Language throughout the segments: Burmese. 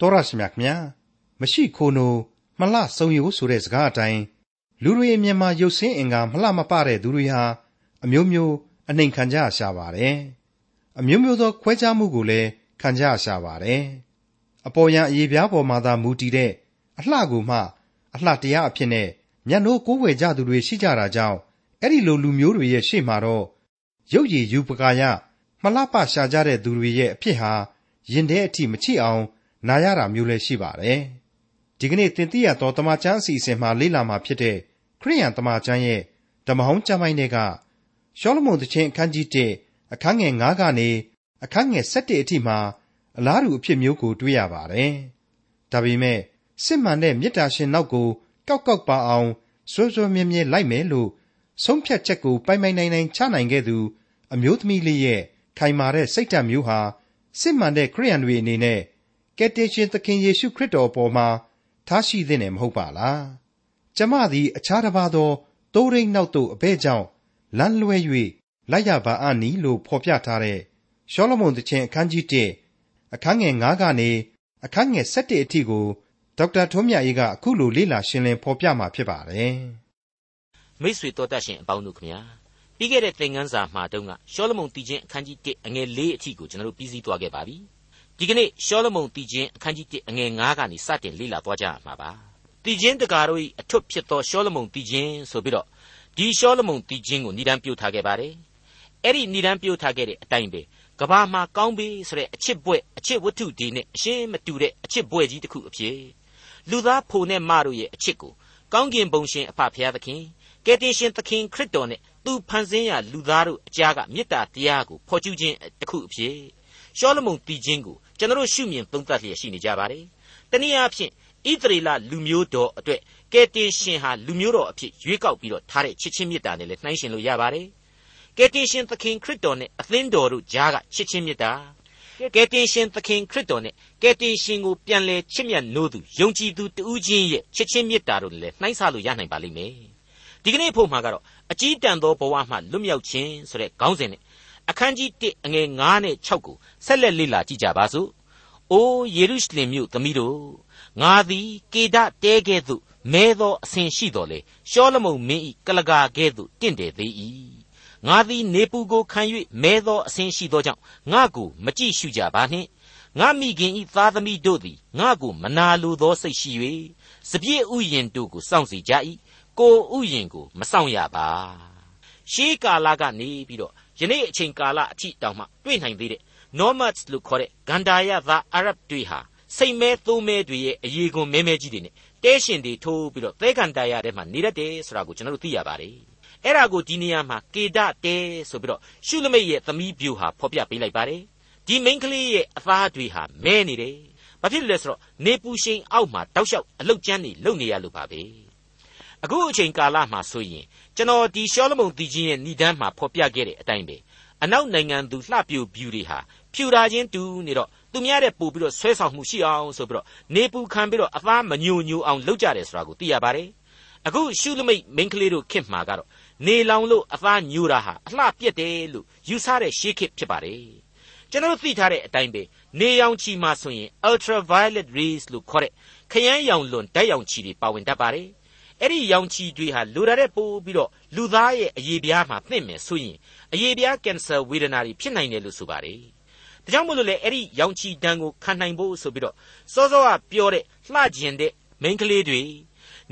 တော်ရရှိမြခင်ဗျာမရှိခိုးနိုမလှဆုံရိုးဆိုတဲ့စကားအတိုင်းလူတွေအမြင်မှာရုပ်ဆင်းအင်္ဂါမလှမပတဲ့သူတွေဟာအမျိုးမျိုးအနှိမ်ခံကြရရှာပါတယ်အမျိုးမျိုးသောခွဲခြားမှုကိုလည်းခံကြရရှာပါတယ်အပေါ်ယံအရေးပြားပေါ်မှာသာမူတည်တဲ့အလှကိုမှ အလှတရားအဖြစ်နဲ့မျက်နှိုးကိုးဝယ်ကြသူတွေရှိကြတာကြောင့်အဲ့ဒီလိုလူမျိုးတွေရဲ့ရှေ့မှာတော့ရုပ်ရည်ယူပကာယမလှပရှာကြတဲ့သူတွေရဲ့အဖြစ်ဟာရင်ထဲအထိမချိအောင် နာရတာမျိုးလည်းရှိပါတယ်။ဒီကနေ့သင်သိရသောတမန်ကျမ်းအစီအစဉ်မှာလေ့လာမှာဖြစ်တဲ့ခရိယန်တမန်ကျမ်းရဲ့ဓမ္မဟောင်းကျမ်းပိုင်းတွေကရှောလမုန်သခင်အခန်းကြီး1အခန်းငယ်9ကနေအခန်းငယ်7အထိမှာအလားတူအဖြစ်မျိုးကိုတွေ့ရပါတယ်။ဒါပေမဲ့စစ်မှန်တဲ့မေတ္တာရှင်နောက်ကိုကောက်ကောက်ပါအောင်စွဲစွဲမြဲမြဲလိုက်မယ်လို့ဆုံးဖြတ်ချက်ကိုပိုင်ပိုင်နိုင်နိုင်ချနိုင်ခဲ့သူအမျိုးသမီးလေးရဲ့ခိုင်မာတဲ့စိတ်ဓာတ်မျိုးဟာစစ်မှန်တဲ့ခရိယန်တွေအနေနဲ့ ကယ်တင်ရှင်သခင်ယေရှုခရစ်တော်ပေါ်မှာထားရှိသင့်တယ်မဟုတ်ပါလား။ကျမသည်အခြားတစ်ပါးသောတိုးရိတ်နောက်သို့အဘဲကြောင့်လမ်းလွဲ၍လိုက်ရပါအနီးလို့ဖော်ပြထားတဲ့ရှောလမုန်သခင်အခန်းကြီး1အခန်းငယ်9ကနေအခန်းငယ်7အထိကိုဒေါက်တာထွန်းမြတ်အေးကအခုလိုလေ့လာရှင်းလင်းဖော်ပြมาဖြစ်ပါတယ်။မိတ်ဆွေတော်တတ်ရှင်အပေါင်းတို့ခင်ဗျာပြီးခဲ့တဲ့သင်ခန်းစာမှာတုန်းကရှောလမုန်တည်ခြင်းအခန်းကြီး1အငယ်4အထိကိုကျွန်တော်တို့ပြီးစီးသွားခဲ့ပါပြီ။ ဒီကနေ့ရှောလမုန်တည်ခြင်းအခန်းကြီး1အငယ်9ကနေစတင်လေ့လာသွားကြရမှာပါ။တည်ခြင်းတကာတို့၏အထွတ်ဖြစ်သောရှောလမုန်တည်ခြင်းဆိုပြီးတော့ဒီရှောလမုန်တည်ခြင်းကိုဏ္ဍန်ပြုတ်ထားခဲ့ပါတယ်။အဲ့ဒီဏ္ဍန်ပြုတ်ထားခဲ့တဲ့အတိုင်းပဲကဘာမှာကောင်းပြီဆိုတဲ့အချစ်ပွဲအချစ်ဝတ္ထုဒီနဲ့အရှင်းမတူတဲ့အချစ်ပွဲကြီးတစ်ခုအဖြစ်လူသားဖို့နဲ့မတို့ရဲ့အချစ်ကိုကောင်းကင်ဘုံရှင်အဖဖရာသခင်ကယ်တင်ရှင်သခင်ခရစ်တော်နဲ့သူဖန်ဆင်းရာလူသားတို့အကြားကမေတ္တာတရားကိုဖော်ကျူးခြင်းတစ်ခုအဖြစ်ရှောလမုန်တည်ခြင်းကို ကျွန်တော်ရှုမြင်သုံးသပ်လျက်ရှိနေကြပါတယ်။တနည်းအားဖြင့်ဣသရေလလူမျိုးတော်အတွက်ကယ်တင်ရှင်ဟာလူမျိုးတော်အဖြစ်ရွေးကောက်ပြီးတော့ထားတဲ့ချစ်ချင်းမေတ္တာနဲ့လည်းနှိုင်းယှဉ်လို့ရပါတယ်။ကယ်တင်ရှင်သခင်ခရစ်တော်နဲ့အသင်းတော်တို့ကြားကချစ်ချင်းမေတ္တာကယ်တင်ရှင်သခင်ခရစ်တော်နဲ့ကယ်တင်ရှင်ကိုပြန်လဲချစ်မြတ်နိုးသူယုံကြည်သူတူးချင်းရဲ့ချစ်ချင်းမေတ္တာတို့လည်းနှိုင်းဆလို့ရနိုင်ပါလိမ့်မယ်ဒီကနေ့ဖို့မှာကတော့အကြီးတန်းသောဘဝမှလွတ်မြောက်ခြင်းဆိုတဲ့ခေါင်းစဉ်နဲ့အခန်းကြီး1အငယ်9နဲ့6ကိုဆက်လက်လေ့လာကြည့်ကြပါစို့။ အိုးယေရုရှလင်မြို့သမီးတို့ငါသည်ကေဒတဲကဲ့သို့မဲသောအစဉ်ရှိတော်လေရှောလမုန်မင်း၏ကလကာကဲ့သို့တင့်တယ်သေး၏ငါသည်နေပူကိုခံ၍မဲသောအစဉ်ရှိသောကြောင့်ငါကိုမကြည့်ရှုကြပါနှင့်ငါမိခင်ဤသားသမီးတို့သည်ငါကိုမနာလိုသောစိတ်ရှိ၍စပြည့်ဥယျင်တို့ကိုစောင့်စီကြ၏ကိုဥယျင်ကိုမစောင့်ရပါရှေးကာလကနေပြီးတော့ယနေ့အချိန်ကာလအထိတောင်မှတွေ့နိုင်သေးတဲ့ nomads လို့ခေါ်တဲ့ဂန္ဓာယသားအာရဗ်တွေဟာစိတ်မဲသိုးမဲတွေရဲ့အရေးကွန်မဲမဲကြီးတွေနဲ့တဲရှင်တွေထိုးပြီးတော့သဲကန်တရားထဲမှာနေတတ်တယ်ဆိုတာကိုကျွန်တော်တို့သိရပါတယ်အဲ့ဒါကိုဒီနေရာမှာကေဒတဲဆိုပြီးတော့ရှုလမိတ်ရဲ့သမီးပြူဟာဖော်ပြပေးလိုက်ပါတယ်ဒီမိန်းကလေးရဲ့အသားတွေဟာမဲနေတယ်ဘာဖြစ်လဲဆိုတော့နေပူရှိန်အောက်မှာတောက်လျှောက်အလုတ်ကျန်းနေလုံနေရလို့ပါပဲအခုအချိန်ကာလမှာဆိုရင်ကျွန်တော်ဒီရှောလမုန်တီချင်းရဲ့ဏ္ဍန်းမှာဖော်ပြခဲ့တဲ့အတိုင်းပဲ အနောက်နိုင်ငံသူလှပြူပြူတွေဟာဖြူတာချင်းတူနေတော့သူများတဲ့ပို့ပြီးတော့ဆွဲဆောင်မှုရှိအောင်ဆိုပြီးတော့နေပူခံပြီးတော့အသားမညိုညိုအောင်လုပ်ကြတယ်ဆိုတာကိုသိရပါတယ်အခုရှုလမိတ်မိန်းကလေးတို့ခင်မှာကတော့နေလောင်လို့အသားညိုတာဟာအလှပြက်တယ်လို့ယူဆတဲ့ရှေးခေတ်ဖြစ်ပါတယ်ကျွန်တော်သိထားတဲ့အတိုင်းပဲနေရောင်ခြည်မှာဆိုရင် ultraviolet rays လို့ခေါ်တဲ့ခရမ်းရောင်လွန်ဓာတ်ရောင်ခြည်တွေပါဝင်တတ်ပါတယ်အဲ့ဒီရောင်ခြည်တွေဟာလိုရတဲ့ပို့ပြီးတော့လူသားရဲ့အရေးပြားမှာသင့်မယ်ဆိုရင် အရေးပြားကင်ဆာဝေဒနာတွေဖြစ်နိုင်တယ်လို့ဆိုပါတယ်ဒါကြောင့်မို့လို့လေအဲ့ဒီရောင်ခြည်တန်းကိုခံနိုင်ဖို့ဆိုပြီးတော့စောစောကပြောတဲ့လှကျင်တဲ့မိန်းကလေးတွေ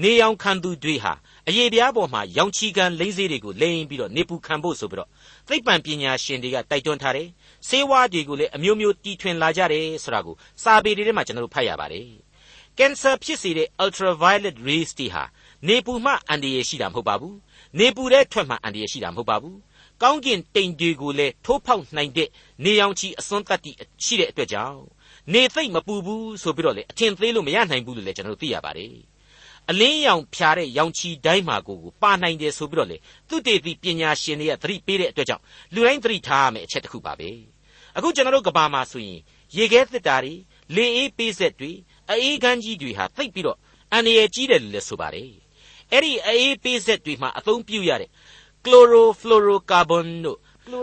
နေရောင်ခံသူတွေဟာအရေးပြားပေါ်မှာရောင်ချီကန်လိမ့်စေးတွေကိုလိမ့်ပြီးတော့နေပူခံဖို့ဆိုပြီးတော့သိပ္ပံပညာရှင်တွေကတိုက်တွန်းထားတယ်။ဆေးဝါးတွေကိုလည်းအမျိုးမျိုးတီထွင်လာကြတယ်ဆိုတာကိုစာပေတွေထဲမှာကျွန်တော်တို့ဖတ်ရပါတယ်။ကင်ဆာဖြစ်စေတဲ့ ultraviolet rays တွေဟာနေပူမှအန္တရာယ်ရှိတာမဟုတ်ပါဘူး။နေပူတဲ့ထွက်မှအန္တရာယ်ရှိတာမဟုတ်ပါဘူး။ ကောင်းကင်တိမ်တွေကိုလည်းထိုးဖောက်နိုင်တဲ့နေရောင်ခြည်အစွန်းတတ္တိရှိတဲ့အတွက်ကြောင့်နေသိမ့်မပူဘူးဆိုပြီးတော့လေအထင်သေးလို့မရနိုင်ဘူးလို့လည်းကျွန်တော်တို့သိရပါတယ်။အလင်းရောင်ဖြာတဲ့ရောင်ချီတိုင်းမှာကိုပါနိုင်တယ်ဆိုပြီးတော့လေသူတေသီပညာရှင်တွေကသတိပေးတဲ့အတွက်ကြောင့်လူတိုင်းသတိထားရမယ့်အချက်တစ်ခုပါပဲအခုကျွန်တော်တို့ကဘာမှာဆိုရင်ရေခဲသစ်တာတွေလေအေးပေးဆက်တွေအေးခန်းကြီးတွေဟာသိပ်ပြီးတော့အန္တရာယ်ကြီးတယ်လို့လည်းဆိုပါတယ်အဲ့ဒီအေးပေးဆက်တွေမှာအသုံးပြုရတဲ့ chlorofluorocarbon တို့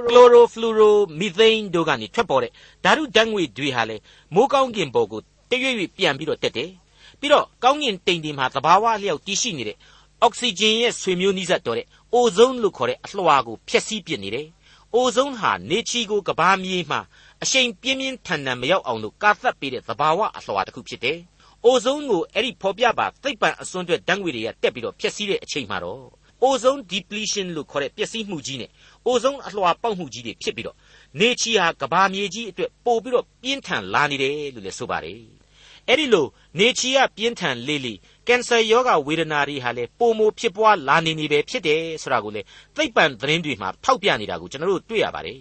chlorofluoromethane တို့ကနေထွက်ပေါ်တဲ့ဓာတုဓာတ်ငွေတွေဟာလေမိုးကောင်းကင်ပေါ်ကိုတရွေ့ရွေ့ပြန်ပြီးတော့တက်တယ်ပြီးတော့ကောင်းကင်တိမ်တွေမှာသဘာဝအလျောက်တည်ရှိနေတဲ့အောက်ဆီဂျင်ရဲ့ဆွေမျိုးနီးစပ်တော်တဲ့အိုဇုံလို့ခေါ်တဲ့အလွှာကိုဖျက်ဆီးပစ်နေတယ်အိုဇုံဟာနေချီကိုကဘာမြေမှာအရှိန်ပြင်းပြင်းထန်ထန်မရောက်အောင်လို့ကာသတ်ပေးတဲ့သဘာဝအလွှာတစ်ခုဖြစ်တယ်အိုဇုံကိုအဲ့ဒီဖော်ပြပါသိပ္ပံအစွန်းအတွက်ဓာတ်ငွေတွေကတက်ပြီးတော့ဖျက်ဆီးတဲ့အချိန်မှာတော့ အိုဇုံ depletion လို့ခေါ်တဲ့ပျက်စီးမှုကြီးနဲ့အိုဇုံအလွှာပေါက်မှုကြီးတွေဖြစ်ပြီးတော့နေချီဟာကဘာမြေကြီးအတွက်ပို့ပြီးတော့ပြင်းထန်လာနေတယ်လို့လည်းဆိုပါတယ်အဲ့ဒီလိုနေချီကပြင်းထန်လေးလေးကင်ဆာယောဂဝေဒနာတွေဟာလည်းပုံမဖြစ်ပွားလာနေနေပဲဖြစ်တယ်ဆိုတာကိုလေသိပ္ပံသတင်းတွေမှာထောက်ပြနေတာကိုကျွန်တော်တို့တွေ့ရပါတယ်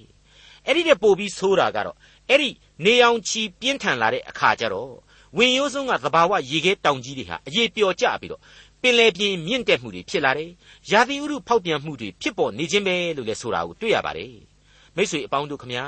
အဲ့ဒီတဲ့ပို့ပြီးဆိုးတာကတော့အဲ့ဒီနေအောင်ချီပြင်းထန်လာတဲ့အခါကျတော့ဝင်ရိုးစုံကသဘာဝရေခဲတောင်ကြီးတွေဟာအရေးပျော်ကျပြီးတော့ ပင်လယ်ပြင်မြင့်တက်မှုတွေဖြစ်လာတယ်။ရာသီဥတုဖောက်ပြန်မှုတွေဖြစ်ပေါ်နေခြင်းပဲလို့လည်းဆိုတာကိုတွေ့ရပါတယ်။မိတ်ဆွေအပေါင်းတို့ခမညာ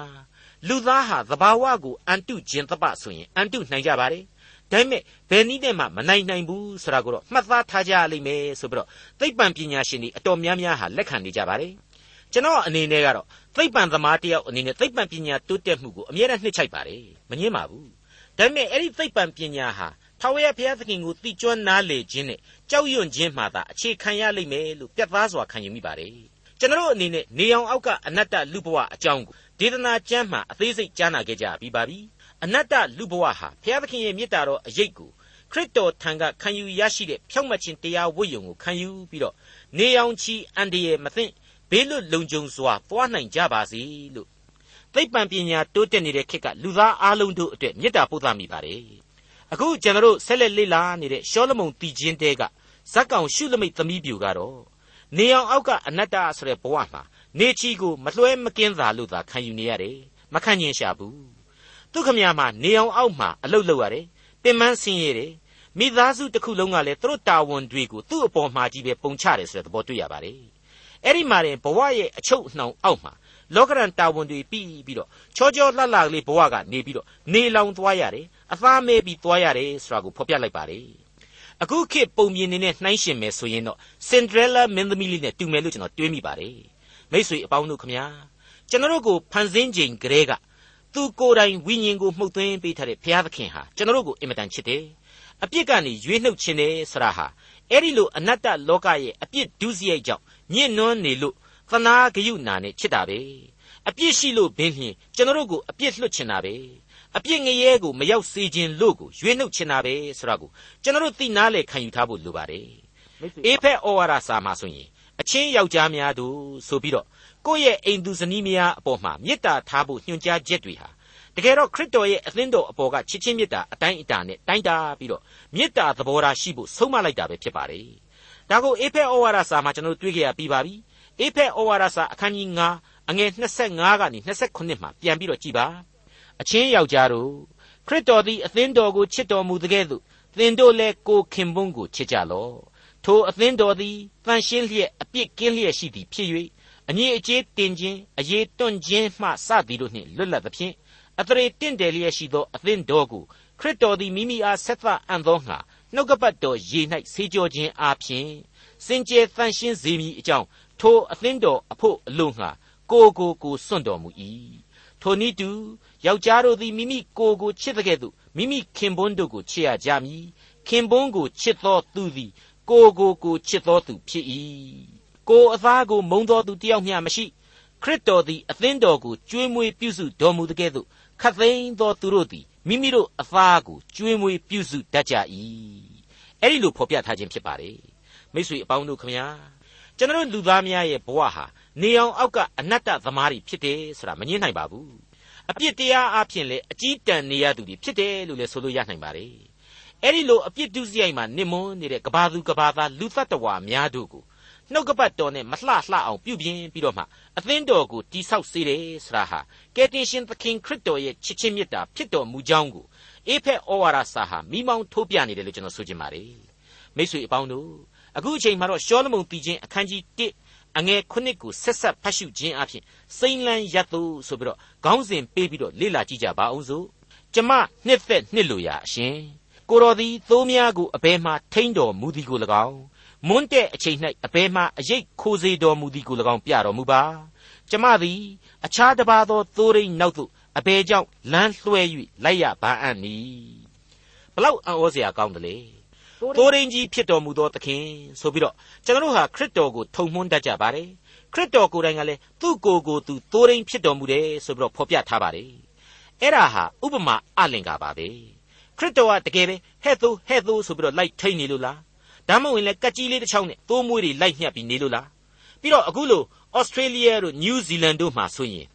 လူသားဟာသဘာဝကိုအန်တုခြင်းသပဆိုရင်အန်တုနိုင်ကြပါတယ်။ဒါပေမဲ့ဘယ်နည်းနဲ့မှမနိုင်နိုင်ဘူးဆိုတာကိုတော့မှတ်သားထားကြရလိမ့်မယ်ဆိုပြီးတော့သိပ္ပံပညာရှင်တွေအတော်များများဟာလက်ခံနေကြပါတယ်။ကျွန်တော်အနေနဲ့ကတော့သိပ္ပံသမားတယောက်အနေနဲ့သိပ္ပံပညာတိုးတက်မှုကိုအမြဲတမ်းနှစ်ချိုက်ပါတယ်။မငင်းပါဘူး။ဒါပေမဲ့အဲ့ဒီသိပ္ပံပညာဟာ ထာဝရဘုရားသခင်ကိုသိကျွမ်းနားလေခြင်းနဲ့ကြောက်ရွံ့ခြင်းမှသာအခြေခံရလိမ့်မယ်လို့ပြတ်သားစွာခံယူမိပါတယ်။ကျွန်တော်အနေနဲ့နေအောင်အောက်ကအနတ္တလူဘဝအကြောင်းကိုဒေသနာကျမ်းမှာအသေးစိတ်ကြားနာခဲ့ကြပြီးပါပြီ။အနတ္တလူဘဝဟာဘုရားသခင်ရဲ့မေတ္တာတော်အရေးကိုခရစ်တော်ထံကခံယူရရှိတဲ့ဖြောင့်မတ်ခြင်းတရားဝိယုံကိုခံယူပြီးတော့နေအောင်ချီအန်တရယ်မသိဘေးလွတ်လုံခြုံစွာသွားနိုင်ကြပါစေလို့သိပ္ပံပညာတိုးတက်နေတဲ့ခေတ်ကလူသားအလုံးတို့အတွက်မေတ္တာပို့သမိပါတယ် အခုကျွန်တော်တို့ဆက်လက်လေ့လာနေတဲ့ရှောလမုန်တည်ခြင်းတဲကဇက်ကောင်ရှုလမိတ်သမီးပြူကတော့နေအောင်အောက်ကအနတ္တဆိုတဲ့ဘဝမှာနေချီကိုမလွှဲမကင်းသာလို့သာခံယူနေရတယ်မခံညင်ရှာဘူးသူခမရမှာနေအောင်အောက်မှာအလုတ်လောက်ရတယ်ပင်မဆင်းရဲတယ်မိသားစုတစ်ခုလုံးကလည်းသူတို့တာဝန်တွေကိုသူ့အပေါ်မှာကြီးပဲပုံချတယ်ဆိုတဲ့သဘောတွေ့ရပါတယ်အဲ့ဒီမှာရင်ဘဝရဲ့အချုပ်နှောင်အောက်မှာလောကရန်တာဝန်တွေပြီးပြီးတော့ချောချောလှလှကလေးဘဝကနေပြီးတော့နေလောင်သွားရတယ် အသားမဲပြီးသွားရတယ်ဆိုတာကိုဖော်ပြလိုက်ပါတယ်အခုခေတ်ပုံမြင်နေတဲ့နှိုင်းရှင်မယ်ဆိုရင်တော့စင်ဒရလာမင်းသမီးလေးနဲ့တူမယ်လို့ကျွန်တော်တွေးမိပါတယ်မိษွေအပေါင်းတို့ခမညာကျွန်တော်တို့ကိုဖန်ဆင်းချိန်ကလေးကသူကိုယ်တိုင်ဝိညာဉ်ကိုမှုတ်သွင်းပေးထားတဲ့ဘုရားသခင်ဟာကျွန်တော်တို့ကိုအင်မတန်ချစ်တယ်အပြစ်ကနေရွေးနှုတ်ခြင်းတယ်ဆရာဟာအဲ့ဒီလိုအနတ္တလောကရဲ့အပြစ်ဒုစရိုက်ကြောင့်ညှဉ်းနှွမ်းနေလို့သနာဂယုနာနဲ့ချစ်တာပဲအပြစ်ရှိလို့ဘင်းဖြင့်ကျွန်တော်တို့ကိုအပြစ်လွတ်ချင်တာပဲ အပြစ်ငရဲကိုမရောက်စေခြင်းလို့ကိုရွေးနှုတ်ချင်တာပဲဆိုတာကိုကျွန်တော်တို့သိနာလေခံယူထားဖို့လိုပါတယ်အေဖက်ဩဝါဒစာမှာဆိုရင်အချင်းယောက်ျားများတို့ဆိုပြီးတော့ကိုယ့်ရဲ့အိမ်သူဇနီးများအပေါ်မှာမေတ္တာထားဖို့ညွှန်ကြားချက်တွေဟာတကယ်တော့ခရစ်တော်ရဲ့အသင်းတော်အပေါ်ကချစ်ချင်းမေတ္တာအတိုင်းအတာနဲ့တိုင်းတာပြီးတော့မေတ္တာသဘောထားရှိဖို့ဆုံးမလိုက်တာပဲဖြစ်ပါတယ်ဒါကိုအေဖက်ဩဝါဒစာမှာကျွန်တော်တို့တွေ့ကြရပြီးပါပြီအေဖက်ဩဝါဒစာအခန်းကြီး9အငယ်25ကနေ29မှာပြန်ပြီးတော့ကြည်ပါ အချင်းယောက်ျားတို့ခရစ်တော်သည်အသင်းတော်ကိုချစ်တော်မူတဲ့ကဲ့သို့သင်တို့လည်းကိုခင်ပွန်းကိုချစ်ကြလော့ထိုအသင်းတော်သည်တန်ရှင်းလျက်အပြစ်ကင်းလျက်ရှိသည်ဖြစ်၍အညီအကျေးတင်ခြင်းအရေးတွန့်ခြင်းမှစသည်တို့နှင့်လွတ်လပ်သဖြင့်အတရေတင့်တယ်လျက်ရှိသောအသင်းတော်ကိုခရစ်တော်သည်မိမိအားဆက်သအံ့သောငှာနှုတ်ကပတ်တော်ရေ၌ဆေးကြောခြင်းအားဖြင့်စင်ကြယ်တန်ရှင်းစေမည်အကြောင်းထိုအသင်းတော်အဖို့အလို့ငှာကိုကိုကိုစွန့်တော်မူ၏ ထိုနည်းတူယောက်ျားတို့သည်မိမိကိုယ်ကိုချစ်တဲ့ကဲ့သို့မိမိခင်ပွန်းတို့ကိုချစ်ရကြမည်ခင်ပွန်းကိုချစ်သောသူသည်ကိုကိုကိုချစ်သောသူဖြစ်၏ကိုအသားကိုမုံသောသူတယောက်မျှမရှိခရစ်တော်သည်အသင်းတော်ကိုကျွေးမွေးပြုစုတော်မူတဲ့ကဲ့သို့ခတ်သိမ်းသောသူတို့သည်မိမိတို့အသားကိုကျွေးမွေးပြုစုတတ်ကြ၏အဲ့ဒီလိုဖော်ပြထားခြင်းဖြစ်ပါတယ်မိတ်ဆွေအပေါင်းတို့ခမညာကျွန်တော်လူသားများရဲ့ဘဝဟာ နေအောင်အောက်ကအနတ္တသမားတွေဖြစ်တယ်ဆိုတာမငြင်းနိုင်ပါဘူးအပြစ်တရားအဖြစ်လေအကြီးတန်းနေရသူတွေဖြစ်တယ်လို့လည်းဆိုလို့ရနိုင်ပါတယ်အဲ့ဒီလိုအပြစ်ဒုစရိုက်မှာနစ်မွန်းနေတဲ့ကဘာသူကဘာသားလူသတ္တဝါများတို့ကိုနှုတ်ကပတ်တော်နဲ့မလှလှအောင်ပြုပြင်ပြီးတော့မှအသင်းတော်ကိုတိဆောက်စေတယ်ဆိုတာဟာကယ်တင်ရှင်သခင်ခရစ်တော်ရဲ့ချစ်ချင်းမေတ္တာဖြစ်တော်မူကြောင်းကိုအေဖက်ဩဝါဒစာဟာမိမောင်းထိုးပြနေတယ်လို့ကျွန်တော်ဆိုချင်ပါတယ်မိတ်ဆွေအပေါင်းတို့အခုအချိန်မှာတော့ရှောလမုန်တည်ခြင်းအခန်းကြီး1 အငယ်9ကိုဆက်ဆက်ဖတ်ရှုခြင်းအပြင်စိမ့်လန်းရတ်သူဆိုပြီးတော့ခေါင်းစဉ်ပေးပြီးတော့လေ့လာကြည့်ကြပါအောင်စို့ကျမနှစ်သက်နှစ်လိုရာအရှင်ကိုတော်သည်သိုးများကိုအဘဲမှထိန်းတော်မူသည်ကို၎င်းမွန်းတဲ့အချိန်၌အဘဲမှအရေးခိုးစေတော်မူသည်ကို၎င်းပြတော်မူပါကျမသည်အခြားတစ်ပါးသောသိုးရိန်နောက်သို့အဘဲကြောင့်လမ်းလွှဲ၍လိုက်ရပါအံ့နီဘလောက်အံ့ဩစရာကောင်းတယ်လေ သိုးရင်းကြီးဖြစ်တော်မူသောသခင်ဆိုပြီးတော့ကျွန်တော်တို့ဟာခရစ်တော်ကိုထုံမွန်းတတ်ကြပါတယ်ခရစ်တော်ကိုယ်တိုင်ကလည်းသူ့ကိုယ်ကိုသူသိုးရင်းဖြစ်တော်မူတယ်ဆိုပြီးတော့ဖော်ပြထားပါတယ်အဲ့ဒါဟာဥပမာအလင်္ကာပါပဲခရစ်တော်ကတကယ်ပဲဟဲ့သို့ဟဲ့သို့ဆိုပြီးတော့လိုက်ထိန်နေလို့လားဒါမှမဟုတ်ရင်လည်းကက်ကြီးလေးတစ်ချောင်းနဲ့သိုးမွေးတွေလိုက်ညှက်ပြီးနေလို့လားပြီးတော့အခုလိုဩစတြေးလျတို့နယူးဇီလန်တို့မှာဆိုရင်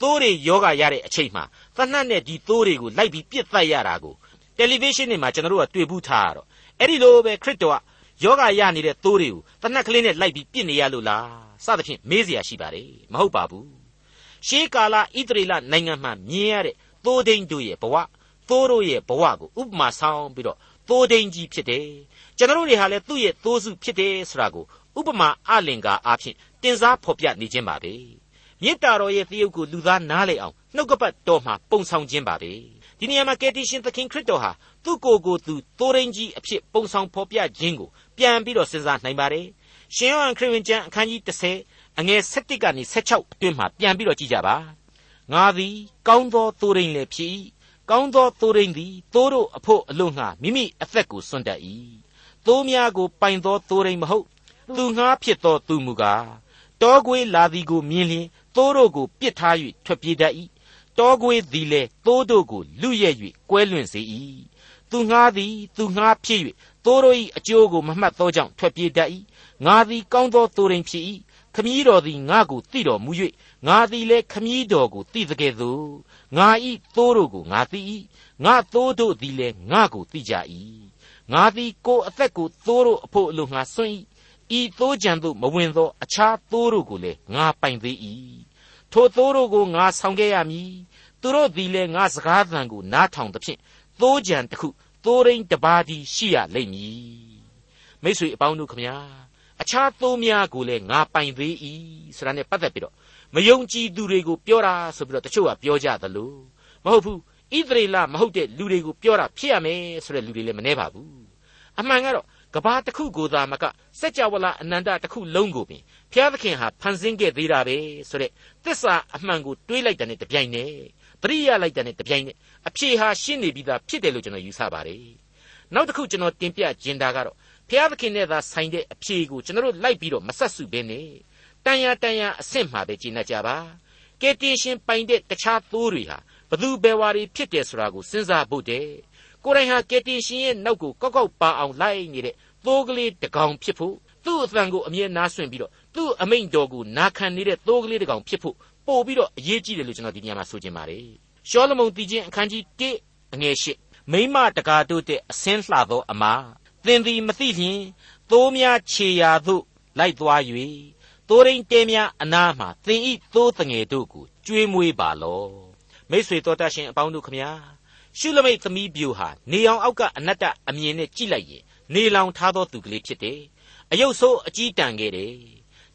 သိုးတွေယောဂရတဲ့အချိန်မှာသနတ်နဲ့ဒီသိုးတွေကိုလိုက်ပြီးပြစ်သက်ရတာကိုတယ်လီဗေးရှင်းတွေမှာကျွန်တော်တို့ကတွေ့ဘူးထားရတော့ အဲ့ဒီလိုပဲခရစ်တော်ကယောဂရနေတဲ့သိုးတွေကိုသနတ်ကလေးနဲ့လိုက်ပြီးပြစ်နေရလို့လားစသဖြင့်မေးเสียရှိပါတယ်မဟုတ်ပါဘူးရှေးကာလဣသရေလနိုင်ငံမှာမြင်ရတဲ့သိုးဒိန်တို့ရဲ့ဘဝသိုးတို့ရဲ့ဘဝကိုဥပမာဆောင်ပြီးတော့သိုးဒိန်ကြီးဖြစ်တယ်ကျွန်တော်တို့တွေဟာလည်းသူ့ရဲ့သိုးစုဖြစ်တယ်ဆိုတာကိုဥပမာအလင်္ကာအားဖြင့်တင်စားဖော်ပြနေခြင်းပါပဲမေတ္တာတော်ရဲ့သရုပ်ကိုလူသားနားလည်အောင်နှုတ်ကပတ်တော်မှာပုံဆောင်ခြင်းပါပဲ ဒီနေရာမှာကယ်တင်ရှင်သခင်ခရစ်တော်ဟာသူ့ကိုယ်ကိုသူသိုးရင်းကြီးအဖြစ်ပုံဆောင်ဖော်ပြခြင်းကိုပြန်ပြီးတော့စဉ်းစားနိုင်ပါတယ်ရှင်ယောဟန်ခရစ်ဝင်ကျမ်းအခန်းကြီး30အငယ်7ကနေ16အတွင်းမှာပြန်ပြီးတော့ကြည့်ကြပါငါသည်ကောင်းသောသိုးရင်းလည်းဖြစ်၏ကောင်းသောသိုးရင်းသည်သိုးတို့အဖို့အလို့ငှာမိမိအသက်ကိုစွန့်တတ်၏သိုးများကိုပိုင်သောသိုးရင်းမဟုတ်သူငှားဖြစ်သောသူမူကားတောခွေးလာသည်ကိုမြင်လျင်သိုးတို့ကိုပစ်ထား၍ထွက်ပြေးတတ်၏ တောခွေးသည်လည်းသိုးတို့ကိုလူရဲ့၍ကွဲလွင့်စေ၏သူငှားသည်သူငှားဖြစ်၍သိုးတို့၏အကျိုးကိုမမှတ်သောကြောင့်ထွက်ပြေးတတ်၏ငါသည်ကောင်းသောသိုးရင်းဖြစ်၏ခမည်းတော်သည်ငါကိုသိတော်မူ၍ငါသည်လည်းခမည်းတော်ကိုသိသကဲ့သို့ငါဤသိုးတို့ကိုငါသိ၏ငါသိုးတို့သည်လည်းငါကိုသိကြ၏ငါသည်ကိုယ်အသက်ကိုသိုးတို့အဖို့အလိုငါစွန့်၏ဤသိုးကြံသို့မဝင်သောအခြားသိုးတို့ကိုလည်းငါပိုင်သေး၏ထိုသိုးတို့ကိုငါဆောင်ခဲ့ရမည် သူတို့သည်လည်းငါစကားသံကိုနားထောင်သဖြင့်သိုးကြံတစ်ခုသိုးရင်းတစ်ပါးတည်းရှိရလိမ့်မည်မိတ်ဆွေအပေါင်းတို့ခမညာအခြားသိုးများကိုလည်းငါပိုင်သေး၏ဆိုတာနဲ့ပတ်သက်ပြီးတော့မယုံကြည်သူတွေကိုပြောတာဆိုပြီးတော့တချို့ကပြောကြသလိုမဟုတ်ဘူးဣသရေလမဟုတ်တဲ့လူတွေကိုပြောတာဖြစ်ရမယ်ဆိုတဲ့လူတွေလည်းမနှဲပါဘူးအမှန်ကတော့ကဘာတစ်ခုကိုသာမကစัจ java လာအနန္တတစ်ခုလုံးကိုပင်ဘုရားသခင်ဟာဖန်ဆင်းခဲ့သေးတာပဲဆိုတဲ့သစ္စာအမှန်ကိုတွေးလိုက်တဲ့တပြိုင်န က်ပရိယလိုက်တဲ့တပြိုင်နက်အဖြေဟာရှင်းနေပြီးသားဖြစ်တယ်လို့ကျွန်တော်ယူဆပါတယ်နောက်တစ်ခုကျွန်တော်တင်ပြခြင်းတာကတော့ဘုရားသခင်နဲ့သာဆိုင်တဲ့အဖြေကိုကျွန်တော်တို့လိုက်ပြီးတော့မဆက်စုဘဲနဲ့တန်ရာတန်ရာအဆင့်မှာပဲကျင့်တတ်ကြပါကယ်တင်ရှင်ပိုင်တဲ့တခြားသိုးတွေဟာဘသူဘယ်ဝါတွေဖြစ်တယ်ဆိုတာကိုစဉ်းစားဖို့တဲ့ကိုယ်တိုင်ဟာကယ်တင်ရှင်ရဲ့နောက်ကိုကောက်ကောက်ပါအောင်လိုက်နေတဲ့သိုးကလေးတကောင်ဖြစ်ဖို့သူ့အသံကိုအမြဲနားဆွင့်ပြီးတော့သူ့အမိန့်တော်ကိုနာခံနေတဲ့သိုးကလေးတကောင်ဖြစ်ဖို့ ပို့ပြီးတော့အရေးကြီးတယ်လို့ကျွန်တော်ဒီညမှာဆိုချင်ပါတယ်ရှောလမုန်တီချင်းအခန်းကြီး1အငယ်8မိမတကာတို့တဲ့အစင်းလှသောအမားသင်သည်မသိလျင်သိုးများခြေရာသို့လိုက်သွား၍သိုးရင်းတဲများအနားမှသင်ဤသိုးတငယ်တို့ကိုကျွေးမွေးပါလောမိษွေတော်တတ်ရှင်အပေါင်းတို့ခမညာရှုလမိတ်သမီးပြူဟာနေအောင်အောက်ကအနတ္တအမြင်နဲ့ကြည့်လိုက်ရင်နေလောင်ထားသောသူကလေးဖြစ်တယ်အယုတ်ဆိုးအကြီးတန်ခဲ့တယ်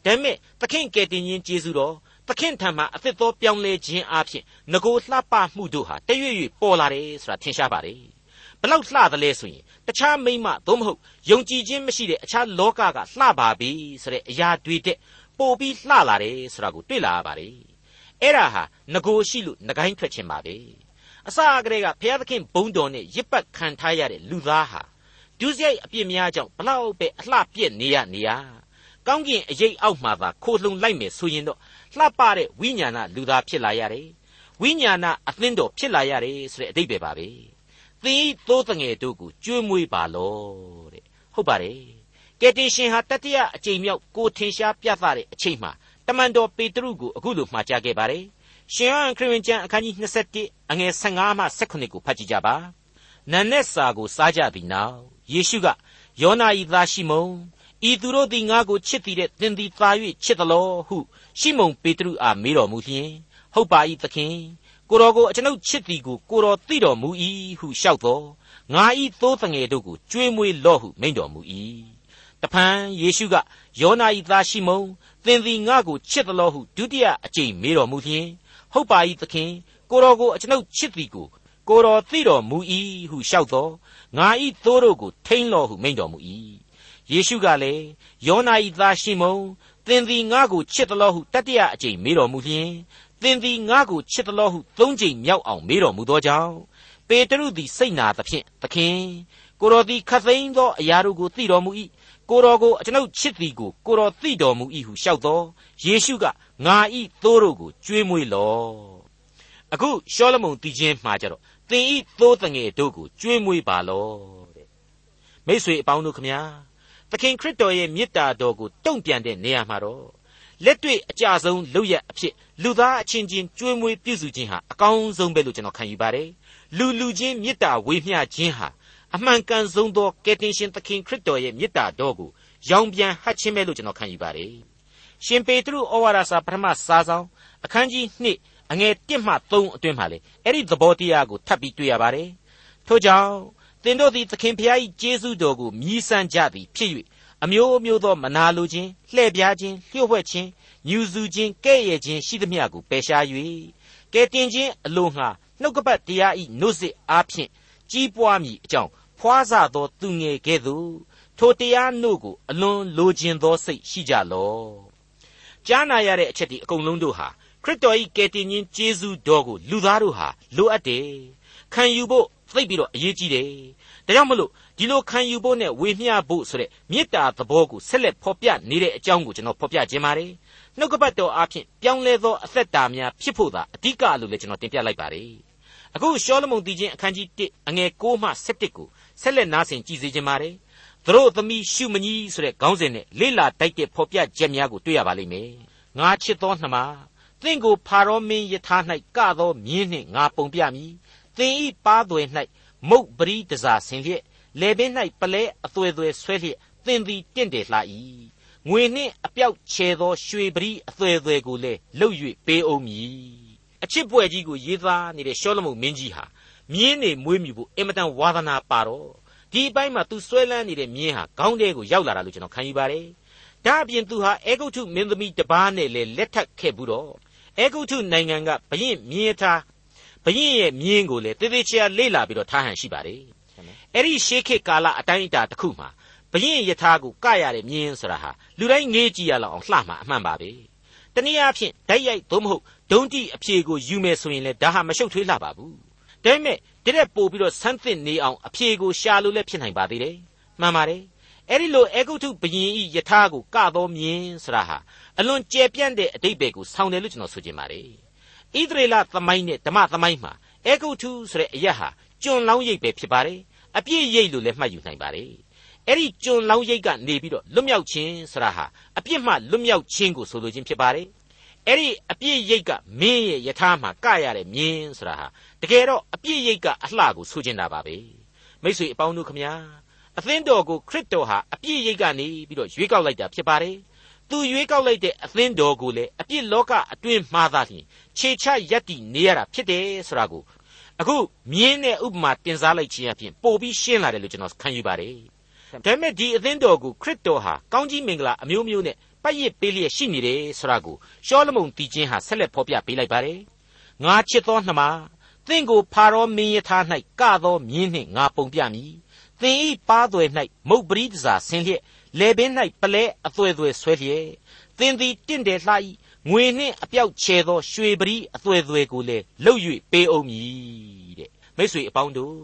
ဒါပေမဲ့သခင်ကယ်တင်ရှင်ကျေးဇူးတော် သခင်ထံမှာအသစ်သောပြောင်းလဲခြင်းအပြင်ငကိုလှပမှုတို့ဟာတရွေ့ရွေ့ပေါ်လာတယ်ဆိုတာထင်ရှားပါတယ်ဘလောက်လှသလဲဆိုရင်တခြားမိမသို့မဟုတ်ယုံကြည်ခြင်းမရှိတဲ့အခြားလောကကလှပါပြီဆိုတဲ့အရာတွေတဲ့ပို့ပြီးလှလာတယ်ဆိုတာကိုတွေ့လာရပါတယ်အဲ့ဒါဟာငကိုရှိလို့ငကိုင်းထွက်ခြင်းပါပဲအစအကတည်းကဘုရားသခင်ဘုန်းတော်နဲ့ရစ်ပတ်ခံထားရတဲ့လူသားဟာဒုစရိုက်အပြစ်များကြောင့်ဘလောက်ပဲအလှပြက်နေရနေရ ကောင်းကင်အရေးအောက်မှာသာခိုလှုံလိုက်မယ်ဆိုရင်တော့လှပတဲ့ဝိညာဏလူသားဖြစ်လာရတယ်ဝိညာဏအသင်းတော်ဖြစ်လာရတယ်ဆိုတဲ့အဓိပ္ပာယ်ပါပဲသင်ဤသိုးတငယ်တို့ကိုကျွေးမွေးပါလောတဲ့ဟုတ်ပါတယ်ကယ်တင်ရှင်ဟာတတိယအကြိမ်မြောက်ကိုထင်ရှားပြသတဲ့အချိန်မှာတမန်တော်ပေတရုကိုအခုလိုမှာကြားခဲ့ပါတယ်ရှင်ဟန်ခရစ်ဝင်ကျမ်းအခန်းကြီး27အငယ်15မှ18ကိုဖတ်ကြည့်ကြပါနန်နဲ့စာကိုစားကြသည်နောက်ယေရှုကယောနာဤသားရှိမုန် ဤသူတို့သည်ငါကိုချစ်သည်တဲ့သင်သည်သာ၍ချစ်သလောဟုရှိမုန်ပေတရုအားမေးတော်မူလျှင်ဟုတ်ပါ၏သခင်ကိုတော်ကိုအကျွန်ုပ်ချစ်သည်ကိုကိုတော်သိတော်မူ၏ဟုလျှောက်တော်ငါဤသိုးတငယ်တို့ကိုကြွေးမွေးလော့ဟုမိန့်တော်မူ၏တဖန်ယေရှုကယောနာဤသားရှိမုန်သင်သည်ငါကိုချစ်သလောဟုဒုတိယအကြိမ်မေးတော်မူလျှင်ဟုတ်ပါ၏သခင်ကိုတော်ကိုအကျွန်ုပ်ချစ်သည်ကိုကိုတော်သိတော်မူ၏ဟုလျှောက်တော်ငါဤသိုးတို့ကိုထိမ့်လော့ဟုမိန့်တော်မူ၏ ယေရှုကလည်းယောနာဤသားရှိမုန်သင်သည်ငါကိုချစ်သလောဟုတတိယအကြိမ်မေးတော်မူလျှင်သင်သည်ငါကိုချစ်သလောဟုသုံးကြိမ်မြောက်အောင်မေးတော်မူသောကြောင့်ပေတရုသည်စိတ်နာသဖြင့်သခင်ကိုတော်သည်ခတ်သိမ်းသောအရာတို့ကိုသိတော်မူ၏ကိုတော်ကိုကျွန်ုပ်ချစ်သည်ကိုကိုတော်သိတော်မူ၏ဟုလျှောက်သောယေရှုကငါဤသိုးတို့ကိုကြွေးမွေးလော့အခုရှောလမုန်တည်ခြင်းမှာကြတော့သင်ဤသိုးတငယ်တို့ကိုကြွေးမွေးပါလော့တဲ့မိတ်ဆွေအပေါင်းတို့ခမညာ သခင်ခရစ်တော်ရဲ့မေတ္တာတော်ကိုတုံ့ပြန်တဲ့နေရာမှာတော့လက်တွေ့အကြဆုံးလုပ်ရအဖြစ်လူသားအချင်းချင်းကြွေးမွေးပြုစုခြင်းဟာအကောင်းဆုံးပဲလို့ကျွန်တော်ခံယူပါတယ်လူလူချင်းမေတ္တာဝေမျှခြင်းဟာအမှန်ကန်ဆုံးသောကယ်တင်ရှင်သခင်ခရစ်တော်ရဲ့မေတ္တာတော်ကိုရောင်ပြန်ဟတ်ခြင်းပဲလို့ကျွန်တော်ခံယူပါတယ်ရှင်ပေတရုဩဝါဒစာပထမစာဆောင်အခန်းကြီး2အငယ်1မှ3အတွင်းမှာလေအဲ့ဒီသဘောတရားကိုထပ်ပြီးတွေ့ရပါတယ်ထို့ကြောင့် သင်တို့သည်သခင်ဖျား၏ကျေးဇူးတော်ကိုမြည်ဆန်းကြသည်ဖြစ်၍အမျိုးမျိုးသောမနာလိုခြင်းလှည့်ပြားခြင်းလျှို့ဝှက်ခြင်းညူစုခြင်းကဲ့ရဲ့ခြင်းရှိသမျှကိုပယ်ရှား၍ကဲတင်ခြင်းအလိုငှာနှုတ်ကပတ်တရားဤနှုတ်စစ်အားဖြင့်ကြီးပွားမည်အကြောင်းဖွားစသောသူငယ်ကဲ့သို့ထိုတရားနှုတ်ကိုအလွန်လိုခြင်းသောစိတ်ရှိကြလော့ကြားနာရတဲ့အချက်ဒီအကုန်လုံးတို့ဟာခရစ်တော်၏ကယ်တင်ခြင်းကျေးဇူးတော်ကိုလူသားတို့ဟာလိုအပ်တယ်ခံယူဖို့ သိပြီးတော့အရေးကြီးတယ်ဒါကြောင့်မလို့ဒီလိုခံယူဖို့နဲ့ဝေမျှဖို့ဆိုတဲ့မေတ္တာသဘောကိုဆက်လက်ဖော်ပြနေတဲ့အကြောင်းကိုကျွန်တော်ဖော်ပြခြင်းပါတယ်နှုတ်ကပတ်တော်အားဖြင့်ပြောင်းလဲသောအသက်တာများဖြစ်ဖို့သာအဓိကလို့လည်းကျွန်တော်တင်ပြလိုက်ပါတယ်အခုရှောလမုန်တည်ခြင်းအခန်းကြီး1အငယ်6မှ7ကိုဆက်လက်နားဆင်ကြည့်စေခြင်းပါတယ်သူတို့သမီးရှုမကြီးဆိုတဲ့ခေါင်းစဉ်နဲ့လေ့လာတိုက်တဲ့ဖော်ပြချက်များကိုတွေ့ရပါလိမ့်မယ်ငါချစ်သောနှမသင်ကိုဖာရောမင်းယထာ၌ကသောမြင်းနှင့်ငါပုံပြမည် သင်ဤပါသွယ်၌မုတ်ပရိတစားဆင်လျက်လေပင်၌ပလဲအသွဲသွဲဆွဲလျက်သင်သည်တင့်တယ်လှ၏ငွေနှင့်အပြောက်ချဲသောရွှေပရိအသွဲသွဲကိုလည်းလှုပ်၍ပေးအောင်မည်အချစ်ပွဲကြီးကိုရေးသားနေတဲ့ရှောလမုန်မင်းကြီးဟာမြင်းနေမွေးမြူဖို့အင်မတန်ဝါသနာပါတော့ဒီအပိုင်းမှာသူဆွဲလန်းနေတဲ့မြင်းဟာခေါင်းထဲကိုရောက်လာတာလို့ကျွန်တော်ခံယူပါတယ်ဒါအပြင်သူဟာအေဂုတ်ထုမင်းသမီးတစ်ပါးနဲ့လည်းလက်ထပ်ခဲ့ဘူးတော့အေဂုတ်ထုနိုင်ငံကဘရင်မြင်းထား ဘရင်ရဲ့မြင်းကိုလည်းတေသေးချာလေ့လာပြီးတော့ထားဟန်ရှိပါတယ်အဲ့ဒီရှေးခေတ်ကာလအတိုင်းအတာတစ်ခုမှာဘရင်ယထာကိုကရတဲ့မြင်းဆိုတာဟာလူတိုင်းငေးကြည့်ရလောက်အောင်လှမှာအမှန်ပါပဲတနည်းအားဖြင့်ဓာတ်ရိုက်သို့မဟုတ်ဒုံတိအဖြေကိုယူမယ်ဆိုရင်လည်းဒါဟာမရှုပ်ထွေးလှပါဘူးဒါပေမဲ့တရက်ပို့ပြီးတော့ဆန်းသစ်နေအောင်အဖြေကိုရှာလို့လည်းဖြစ်နိုင်ပါသေးတယ်မှန်ပါတယ်အဲ့ဒီလိုအေဂုတ်ထုဘရင်ဤယထာကိုကတော်မြင်းဆိုတာဟာအလွန်ကျယ်ပြန့်တဲ့အတိတ်ပဲကိုဆောင်းတယ်လို့ကျွန်တော်ဆိုချင်ပါတယ် ဣသရေလသမိုင်းနဲ့ဓမ္မသမိုင်းမှာအေဂုတ်ထုဆိုတဲ့အရက်ဟာကျွန်လောင်းရိပ်ပဲဖြစ်ပါတယ်အပြည့်ရိပ်လို့လည်းမှတ်ယူနိုင်ပါတယ်အဲ့ဒီကျွန်လောင်းရိပ်ကနေပြီးတော့လွတ်မြောက်ခြင်းဆိုတာဟာအပြစ်မှလွတ်မြောက်ခြင်းကိုဆိုလိုခြင်းဖြစ်ပါတယ်အဲ့ဒီအပြည့်ရိပ်ကမင်းရဲ့ယထာမှာကရတဲ့မြင်းဆိုတာဟာတကယ်တော့အပြည့်ရိပ်ကအလှကိုဆိုချင်တာပါပဲမိတ်ဆွေအပေါင်းတို့ခမညာအသင်းတော်ကိုခရစ်တော်ဟာအပြည့်ရိပ်ကနေပြီးတော့ရွေးကောက်လိုက်တာဖြစ်ပါတယ် သူရွေးကောက်လိုက်တဲ့အသင်းတော်ကိုလည်းအပြစ်လောကအတွင်းမှားသားလျင်ခြေချရက်တည်နေရတာဖြစ်တယ်ဆိုတာကိုအခုမြင်းတဲ့ဥပမာတင်စားလိုက်ခြင်းအပြင်ပို့ပြီးရှင်းလာတယ်လို့ကျွန်တော်ခံယူပါတယ်ဒါပေမဲ့ဒီအသင်းတော်ကိုခရစ်တော်ဟာကောင်းကြီးမင်္ဂလာအမျိုးမျိုးနဲ့ပတ်ရစ်ပေးလျက်ရှိနေတယ်ဆိုတာကိုရှောလမုန်တီချင်းဟာဆက်လက်ဖော်ပြပေးလိုက်ပါတယ်ငါချစ်သောနှမသင်ကိုဖာရောမင်းယထာ၌ကသောမြင်းနှင့်ငါပုံပြမည်သင်ဤပါသွယ်၌မုတ်ပရိဒစာဆင်းလျက် လေပင်၌ပလဲအသွဲသွဲဆွဲလျက်သင်သည်တင့်တယ်လှ၏ငွေနှင့်အပြောက်ချဲသောရွှေပရိအသွဲသွဲကိုလည်းလှုပ်၍ပေးအောင်မည်တဲ့မိတ်ဆွေအပေါင်းတို့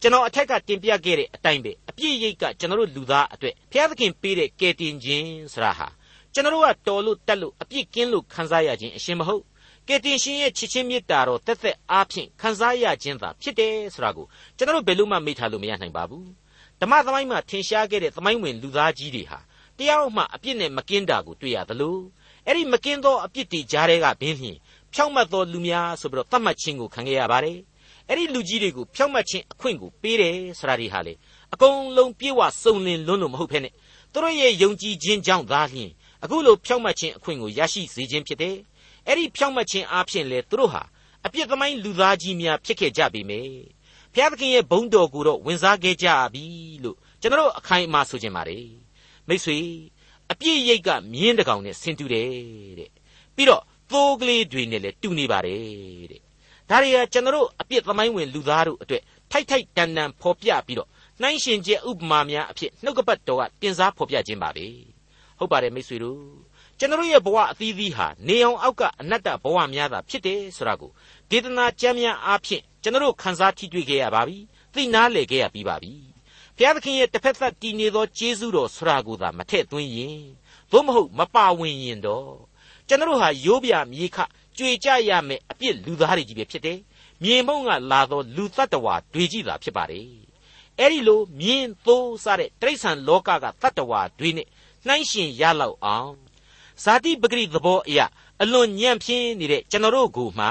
ကျွန်တော်အထက်ကတင်ပြခဲ့တဲ့အတိုင်းပဲအပြည့်ရိတ်ကကျွန်တော်တို့လူသားအတွက်ဘုရားသခင်ပေးတဲ့ကယ်တင်ခြင်းဆိုတာဟာကျွန်တော်တို့ကတော်လို့တက်လို့အပြစ်ကင်းလို့ခံစားရခြင်းအရှင်မဟုတ်ကယ်တင်ရှင်ရဲ့ချစ်ချင်းမေတ္တာတော်တက်သက်အားဖြင့်ခံစားရခြင်းသာဖြစ်တယ်ဆိုတာကိုကျွန်တော်တို့ဘယ်လို့မှမေ့ထားလို့မရနိုင်ပါဘူး ဓမ္မသမိုင်းမှာထင်ရှားခဲ့တဲ့သမိုင်းဝင်လူသားကြီးတွေဟာတရားမှအပြစ်နဲ့မကင်းတာကိုတွေ့ရသလိုအဲ့ဒီမကင်းသောအပြစ်တွေကြားထဲကဘင်းဖြင့်ဖြောင့်မတ်သောလူများဆိုပြီးတော့သတ်မှတ်ခြင်းကိုခံခဲ့ရပါတယ်အဲ့ဒီလူကြီးတွေကိုဖြောင့်မတ်ခြင်းအခွင့်ကိုပေးတယ်ဆိုတာဒီဟာလေအကုန်လုံးပြေဝစုံလင်လွန်းလို့မဟုတ်ဖ ೇನೆ သူတို့ရဲ့ယုံကြည်ခြင်းကြောင့်သာလျှင်အခုလိုဖြောင့်မတ်ခြင်းအခွင့်ကိုရရှိစေခြင်းဖြစ်တယ်အဲ့ဒီဖြောင့်မတ်ခြင်းအားဖြင့်လေသူတို့ဟာအပြစ်သမိုင်းလူသားကြီးများဖြစ်ခဲ့ကြပေမယ့် ဘုရားသခင်ရဲ့ဘုန်းတော်ကိုတော့ဝင်စားခဲ့ကြပြီလို့ကျွန်တော်အခိုင်အမာဆိုချင်ပါတယ်မိတ်ဆွေအပြည့်ရိတ်ကမြင်းတကောင်နဲ့ဆင်တူတယ်တဲ့ပြီးတော့သိုးကလေးတွေနဲ့လည်းတူနေပါတယ်တဲ့ဒါတွေကကျွန်တော်အပြစ်သမိုင်းဝင်လူသားတို့အတွက်ထိုက်ထိုက်တန်တန်ဖော်ပြပြီးတော့နှိုင်းရှင်ကျဥပမာများအဖြစ်နှုတ်ကပတ်တော်ကတင်စားဖော်ပြခြင်းပါပဲဟုတ်ပါတယ်မိတ်ဆွေတို့ ကျွန်တော်ရဲ့ဘဝအသီးသီးဟာနေအောင်အောက်ကအနတ္တဘဝများသာဖြစ်တယ်ဆိုတာကိုဒေသနာကျမ်းများအားဖြင့်ကျွန်တော်ခန်းစားထိတွေ့ခဲ့ရပါပြီသိနာလေခဲ့ရပြီးပါပြီဘုရားသခင်ရဲ့တစ်ဖက်သက်တည်နေသောကျေးဇူးတော်ဆိုတာကိုသာမထည့်သွင်းရင်သို့မဟုတ်မပါဝင်ရင်တော့ကျွန်တော်ဟာရိုးပြမြေခကြွေကြရမယ်အပြစ်လူသားတွေကြီးပဲဖြစ်တယ်မြေမုံကလာသောလူတ attva တွေကြီးသာဖြစ်ပါတယ်အဲ့ဒီလိုမြင်းသိုးစတဲ့တိရစ္ဆာန်လောကကတ attva တွေနဲ့နှိုင်းရှင်ရလောက်အောင် ဇာတိပဂရိသဘောအရာအလွန်ညံ့ဖျင်းနေတဲ့ကျွန်တော်တို့ကိုမှ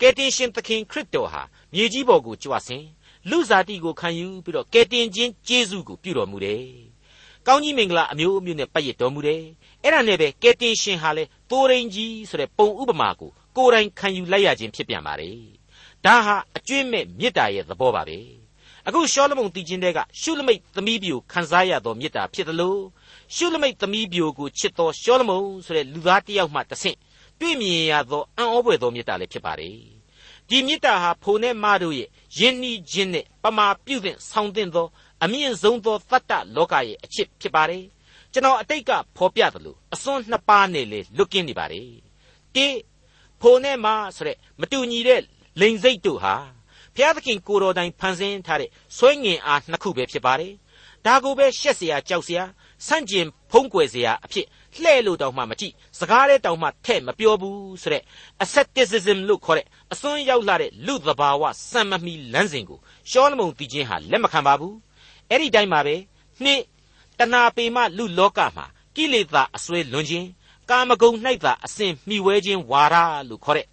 ကယ်တင်ရှင်သခင်ခရစ်တော်ဟာမြေကြီးပေါ်ကိုကြွဆင်းလူဇာတိကိုခံယူပြီးတော့ကယ်တင်ခြင်းကျေးဇူးကိုပြုတော်မူတယ်။ကောင်းကြီးမင်္ဂလာအမျိုးမျိုးနဲ့ပတ်ရတော်မူတယ်။အဲ့ဒါနဲ့ပဲကယ်တင်ရှင်ဟာလေတိုးရင်ကြီးဆိုတဲ့ပုံဥပမာကိုကိုယ်တိုင်ခံယူလိုက်ရခြင်းဖြစ်ပြန်ပါတယ်။ဒါဟာအကျွင့်မဲ့မေတ္တာရဲ့သဘောပါပဲ။အခုရှောလမုန်တည်ခြင်းတဲ့ကရှုလမိတ်သမီးပြိုခံစားရသောမေတ္တာဖြစ်သလို ရှုလမိတ်သမီးပြိုကိုချစ်သောရှောလမုန်ဆိုတဲ့လူသားတစ်ယောက်မှတဆင့်တွေ့မြင်ရသောအံ့ဩဖွယ်သောမေတ္တာလည်းဖြစ်ပါတယ်ဒီမေတ္တာဟာဖိုနဲ့မတို့ရဲ့ယဉ်နှီးခြင်းနဲ့ပမာပြုတဲ့ဆောင်းတဲ့သောအမြင့်ဆုံးသောတတ္တလောကရဲ့အချစ်ဖြစ်ပါတယ်ကျွန်တော်အတိတ်ကဖော်ပြသလိုအစွန်းနှစ်ပါးနဲ့လေလွတ်ကင်းနေပါတယ်တိဖိုနဲ့မဆိုတဲ့မတူညီတဲ့လိန်စိတ်တို့ဟာဘုရားသခင်ကိုတော်တိုင်ဖန်ဆင်းထားတဲ့ဆွဲငင်အားနှစ်ခုပဲဖြစ်ပါတယ်ဒါကိုပဲရှက်เสียကြောက်เสีย ဆန့်ကျင်ဖုံးကွယ်စရာအဖြစ်လှဲ့လို့တောင်မှမကြည့်စကားလေးတောင်မှထဲ့မပြောဘူးဆိုတဲ့ asceticism လို့ခေါ်တဲ့အစွန်းရောက်လာတဲ့လူသဘာဝစံမမီလမ်းစဉ်ကိုရှောလမုန်တီချင်းဟာလက်မခံပါဘူးအဲ့ဒီတိုင်းပါပဲနှစ်တဏပေမလူလောကမှာကိလေသာအစွဲလွန်ခြင်းကာမဂုဏ်၌သာအစဉ်မှီဝဲခြင်းဝါဒလို့ခေါ်တဲ့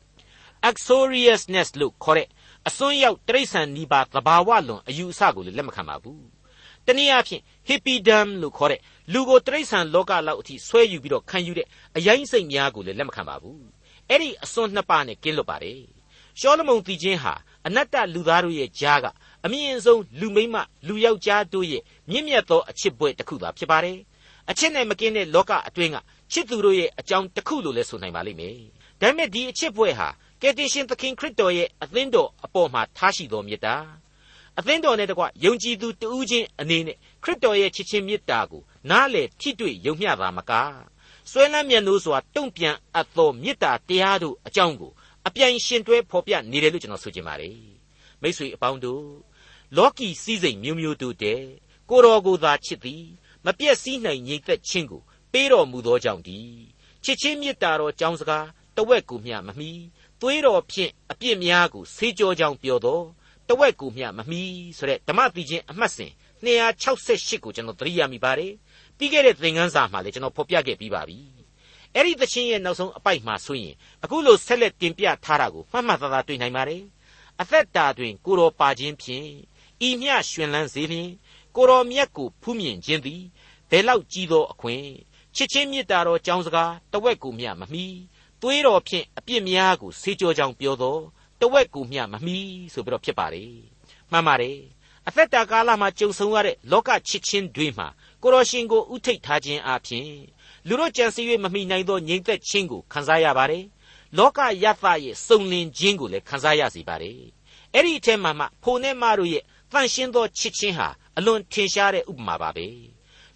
uxoriousness လို့ခေါ်တဲ့အစွန်းရောက်တိရစ္ဆာန်နိဗ္ဗာန်သဘာဝလွန်အယူအဆကိုလည်းလက်မခံပါဘူးတနည်းအားဖြင့် hippidom လို့ခေါ်တဲ့ လူကိုတိရစ္ဆာန်လောကလောက်အထိဆွဲယူပြီးတော့ခံယူတဲ့အရင်စိတ်များကိုလည်းလက်မခံပါဘူးအဲ့ဒီအစွန်းနှစ်ပါးနဲ့ကင်းလွတ်ပါတယ်ရှောလမုန်တီချင်းဟာအနတ္တလူသားတို့ရဲ့ကြားကအမြင့်ဆုံးလူမိမ့်မလူယောက်ျားတို့ရဲ့မြင့်မြတ်သောအချစ်ပွဲတစ်ခုသာဖြစ်ပါတယ်အချစ်နဲ့မကင်းတဲ့လောကအတွင်းကချစ်သူတို့ရဲ့အကြောင်းတစ်ခုလို့လည်းဆိုနိုင်ပါလိမ့်မယ်ဒါပေမဲ့ဒီအချစ်ပွဲဟာကယ်တင်ရှင်သခင်ခရစ်တော်ရဲ့အသင်းတော်အပေါ်မှာထားရှိသောမေတ္တာအသင်းတော်နဲ့တကွယုံကြည်သူတဦးချင်းအနေနဲ့ခရစ်တော်ရဲ့ချစ်ချင်းမေတ္တာကို နားလေထိတွေ့ယုံမျှတာမကဆွဲလန်းမြတ်နိုးစွာတုံ့ပြန်အပ်သောမေတ္တာတရားတို့အကြောင်းကိုအပြိုင်ရှင်တွဲဖော်ပြနေတယ်လို့ကျွန်တော်ဆိုချင်ပါတယ်မိတ်ဆွေအပေါင်းတို့လောကီစည်းစိမ်မျိုးမျိုးတို့တဲ့ကိုတော်ကိုသာချစ်သည်မပြည့်စည်နိုင်ညီသက်ခြင်းကိုပေးတော်မူသောကြောင့်ဒီချစ်ချင်းမေတ္တာတော်ကြောင်းစကားတဝက်ကူမျှမမီသွေးတော်ဖြင့်အပြစ်များကိုဆေးကြောကြောင်းပြောတော်တဝက်ကူမျှမမီဆိုတဲ့ဓမ္မတိချင်းအမှတ်စဉ်268ကိုကျွန်တော်သတိရမိပါတယ် ပြီးခဲ့တဲ့သင်ခန်းစာမှာလည်းကျွန်တော်ဖော်ပြခဲ့ပြီးပါပြီအဲ့ဒီသချင်းရဲ့နောက်ဆုံးအပိုက်မှာဆိုရင်အခုလိုဆက်လက်တင်ပြထားတာကိုမှတ်မှတ်သားသားတွေ့နိုင်ပါတယ်အသက်တာတွင်ကိုတော်ပါခြင်းဖြင့်ဤမျှရှင်လန်းစေလျင်ကိုတော်မြတ်ကိုဖူးမြင်ခြင်းသည်ဘယ်လောက်ကြီးသောအခွင့်ချစ်ချင်းမေတ္တာတော်ကြောင်းစကားတဝက်ကိုမျှမမီသွေးတော်ဖြင့်အပြစ်များကိုဆေးကြောကြောင်းပြောတော်တဝက်ကိုမျှမမီဆိုပြီးတော့ဖြစ်ပါတယ်မှန်ပါတယ်အသက်တာကာလမှာကြုံဆုံရတဲ့လောကချစ်ချင်းတွေမှာ ကိုတော်ရှင်ကိုဥထိတ်ထားခြင်းအပြင်လူတို့ကြံစည်၍မမိနိုင်သောငြိမ်သက်ခြင်းကိုခံစားရပါတယ်လောကယသရဲ့စုံလင်ခြင်းကိုလည်းခံစားရစေပါတယ်အဲ့ဒီအထက်မှာမှဖိုနဲ့မတို့ရဲ့တန့်ရှင်းသောချစ်ချင်းဟာအလွန်ထင်ရှားတဲ့ဥပမာပါပဲ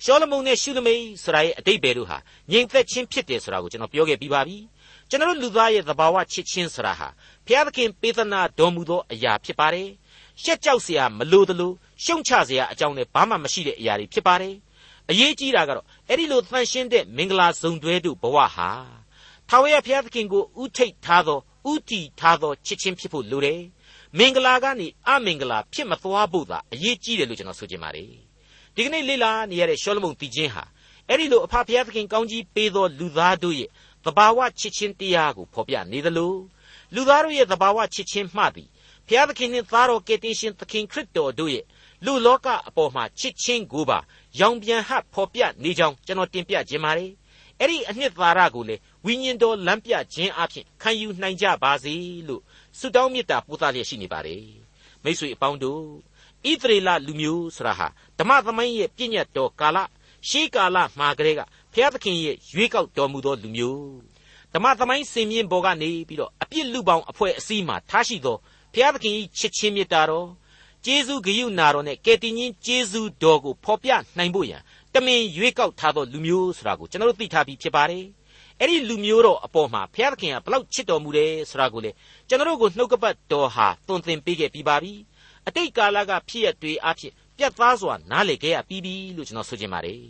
ရှောလမုန်နဲ့ရှုလမိတ်ဆိုတာရဲ့အတိတ်ပဲတို့ဟာငြိမ်သက်ခြင်းဖြစ်တယ်ဆိုတာကိုကျွန်တော်ပြောခဲ့ပြီးပါပြီကျွန်တော်လူသားရဲ့သဘာဝချစ်ချင်းဆိုတာဟာဘုရားသခင်ပေးသနာတော်မူသောအရာဖြစ်ပါတယ်ရှက်ကြောက်เสียမလိုသလိုရှုံချเสียအကြောင်းနဲ့ဘာမှမရှိတဲ့အရာတွေဖြစ်ပါတယ် အရေးကြီးတာကတော့အဲ့ဒီလိုသန့်ရှင်းတဲ့မင်္ဂလာစုံတွဲတို့ဘဝဟာထာဝရဘုရားသခင်ကိုဥထိတ်ထားသောဥတီထားသောချစ်ချင်းဖြစ်ဖို့လိုတယ်မင်္ဂလာကနေအမင်္ဂလာဖြစ်မသွားဖို့သာအရေးကြီးတယ်လို့ကျွန်တော်ဆိုချင်ပါတယ်ဒီကနေ့လေ့လာနေရတဲ့ရှောလမုန်တီချင်းဟာအဲ့ဒီလိုအဖဖျားသခင်ကောင်းကြီးပေးသောလူသားတို့ရဲ့သဘာဝချစ်ချင်းတရားကိုဖော်ပြနေသလိုလူသားတို့ရဲ့သဘာဝချစ်ချင်းမှသည်ဖျားသခင်နှင့်သားတော်ကယ်တင်ရှင်သခင်ခရစ်တော်တို့ရဲ့ လူလောကအပေါ်မှာချစ်ချင်းကိုပါရောင်ပြန်ဟဖော်ပြနေကြောင်းကျွန်တော်တင်ပြခြင်းပါတယ်အဲ့ဒီအနှစ်သာရကိုလေဝိညာဉ်တော်လမ်းပြခြင်းအပြင်ခံယူနိုင်ကြပါစေလို့ဆုတောင်းမေတ္တာပို့သလျက်ရှိနေပါတယ်မိတ်ဆွေအပေါင်းတို့ဣသရေလလူမျိုးဆိုတာဟာဓမ္မသမိုင်းရဲ့ပြည့်ညတ်တော်ကာလရှေးကာလမှာကလေးကဘုရားသခင်ရဲ့ရွေးကောက်တော်မူသောလူမျိုးဓမ္မသမိုင်းစင်မြင့်ပေါ်ကနေပြီးတော့အပြစ်လူပေါင်းအဖွဲ့အစည်းမှာထားရှိသောဘုရားသခင်၏ချစ်ချင်းမေတ္တာတော် ကျေးဇူးဂရုဏာတော်နဲ့ကယ်တင်ရှင်ကျေးဇူးတော်ကိုဖော်ပြနိုင်ဖို့ရန်တမင်ရွေးကောက်ထားသောလူမျိုးဆိုတာကိုကျွန်တော်တို့သိထားပြီးဖြစ်ပါတယ်အဲ့ဒီလူမျိုးတော်အပေါ်မှာဘုရားသခင်ကဘလောက်ချစ်တော်မူတယ်ဆိုတာကိုလေကျွန်တော်တို့ကိုနှုတ်ကပတ်တော်ဟာသွန်သင်ပေးခဲ့ပြီးပါပြီအတိတ်ကာလကဖြစ်ရတွေအဖြစ်ပြတ်သားစွာနားလေခဲ့ရပြီးပြီလို့ကျွန်တော်ဆိုချင်ပါတယ်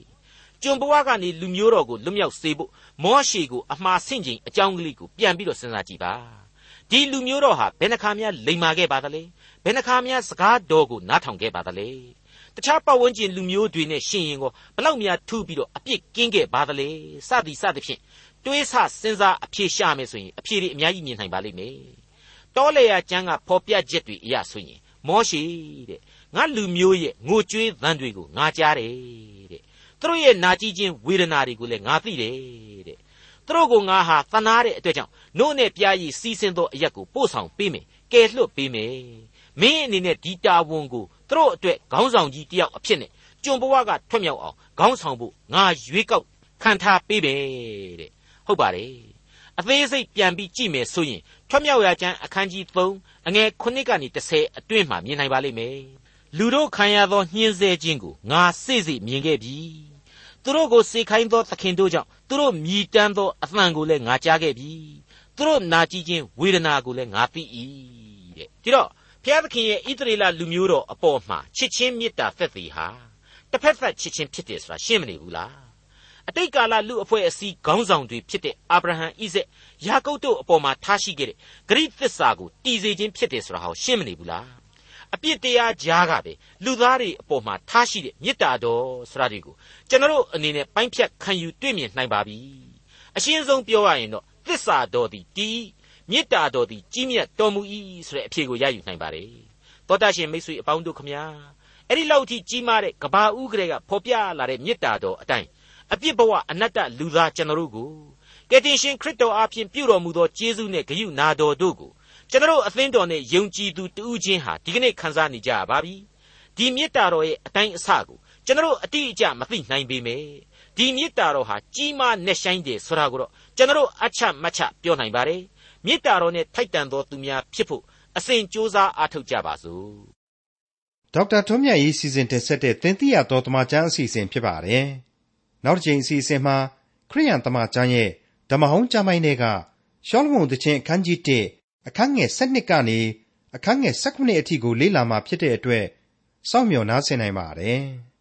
ကျွန်ဘဝကနေလူမျိုးတော်ကိုလွတ်မြောက်စေဖို့မောရှေကိုအမှားဆင့်ချိန်အကြောင်းကလေးကိုပြန်ပြီးတော့စဉ်းစားကြည့်ပါဒီလူမျိုးတော်ဟာဘယ်နှခါများလိမ်မာခဲ့ပါသလဲ ဘယ်နှခါများစကားတော်ကိုနားထောင်ခဲ့ပါသလဲတခြားပတ်ဝန်းကျင်လူမျိုးတွေနဲ့ရှင်ရင်ကိုဘလောက်များထူးပြီးတော့အပြစ်ကင်းခဲ့ပါသလဲစသည်စသဖြင့်တွေးဆစဉ်းစားအဖြေရှာမယ်ဆိုရင်အဖြေတွေအများကြီးမြင်နိုင်ပါလိမ့်မယ်တောလေယာကျမ်းကဖော်ပြချက်တွေအရဆိုရင်မောရှိတဲ့ငါလူမျိုးရဲ့ငိုကြွေးသံတွေကိုငါကြားတယ်တဲ့သူတို့ရဲ့နာကြည့်ခြင်းဝေဒနာတွေကိုလည်းငါသိတယ်တဲ့သူတို့ကိုငါဟာသနာတဲ့အတွက်ကြောင့်နို့နဲ့ပြားရည်စီးဆင်းသောအရက်ကိုပို့ဆောင်ပေးမယ်ကယ်လွှတ်ပေးမယ် မင်းအနေနဲ့ဒီတာဝန်ကိုသူတို့အတွက်ခေါင်းဆောင်ကြီးတယောက်အဖြစ်နဲ့ကျွန်ဘဝကထွတ်မြောက်အောင်ခေါင်းဆောင်ဖို့ငါရွေးကောက်ခံထားပေးမယ်တဲ့ဟုတ်ပါတယ်အသေးစိတ်ပြန်ပြီးကြည့်မယ်ဆိုရင်ထွတ်မြောက်ရာကျမ်းအခန်းကြီး3အငယ်9ကနေ10အတွင်းမှာမြင်နိုင်ပါလိမ့်မယ်လူတို့ခံရသောညှင်းဆဲခြင်းကိုငါစိစိမြင်ခဲ့ပြီသူတို့ကိုစေခိုင်းသောသခင်တို့ကြောင့်သူတို့မြည်တမ်းသောအသံကိုလည်းငါကြားခဲ့ပြီသူတို့နာကြည့်ခြင်းဝေဒနာကိုလည်းငါသိ၏တဲ့ဒီတော့ ဘုရားသခင်ရဲ့ဣသရေလလူမျိုးတော်အပေါ်မှာချစ်ချင်းမေတ္တာသက်သေဟာတစ်ဖက်သက်ချစ်ချင်းဖြစ်တယ်ဆိုတာရှင်းမနေဘူးလားအတိတ်ကာလလူအဖွဲ့အစည်းခေါင်းဆောင်တွေဖြစ်တဲ့အာဗြဟံဣဇက်ယာကုပ်တို့အပေါ်မှာထားရှိခဲ့တဲ့ဂရိသစ္စာကိုတည်စေခြင်းဖြစ်တယ်ဆိုတာဟောရှင်းမနေဘူးလားအပြစ်တရားကြားကပဲလူသားတွေအပေါ်မှာထားရှိတဲ့မေတ္တာတော်ဆိုတာတွေကိုကျွန်တော်အနေနဲ့ပိုင်းဖြတ်ခံယူတွေ့မြင်နိုင်ပါပြီအရှင်းဆုံးပြောရရင်တော့သစ္စာတော်သည်တည် မေတ္တာတော်သည်ကြီးမြတ်တော်မူ၏ဆိုတဲ့အဖြေကိုရယူနိုင်ပါတယ်သောတာရှင်မိတ်ဆွေအပေါင်းတို့ခမညာအဲ့ဒီလောက်ထိကြီးမားတဲ့ကဘာဦးကလေးကဖော်ပြလာတဲ့မေတ္တာတော်အတိုင်းအပြစ်ဘဝအနတ္တလူသားကျွန်တော်တို့ကိုကယ်တင်ရှင်ခရစ်တော်အားဖြင့်ပြုတော်မူသောကျေးဇူးနဲ့ဂရုနာတော်တို့ကိုကျွန်တော်အသင်းတော်နဲ့ယုံကြည်သူတူးချင်းဟာဒီကနေ့ခံစားနေကြပါပြီဒီမေတ္တာတော်ရဲ့အတိုင်းအဆကိုကျွန်တော်အတိအကျမသိနိုင်ပေမယ့်ဒီမေတ္တာတော်ဟာကြီးမားနဲ့ဆိုင်တယ်ဆိုတာကိုတော့ကျွန်တော်အချက်မချက်ပြောနိုင်ပါတယ် မေတ္တာတော်နဲ့ထိုက်တန်သောသူများဖြစ်ဖို့အစဉ်ကြိုးစားအားထုတ်ကြပါစို့ဒေါက်တာထွန်းမြတ်ရေးစီစဉ်တင်ဆက်တဲ့သင်သိရတော်တမချန်းအစီအစဉ်ဖြစ်ပါတယ်နောက်တစ်ချိန်အစီအစဉ်မှာခရိယန်တမချန်းရဲ့ဓမ္မဟောင်းကျမ်းပိုင်းတွေကရှောလမုန်တခြင်းအခန်းကြီး1အခန်းငယ်7ကနေအခန်းငယ်19အထိကိုလေ့လာမှာဖြစ်တဲ့အတွက်စောင့်မျှော်နားဆင်နိုင်ပါတယ်။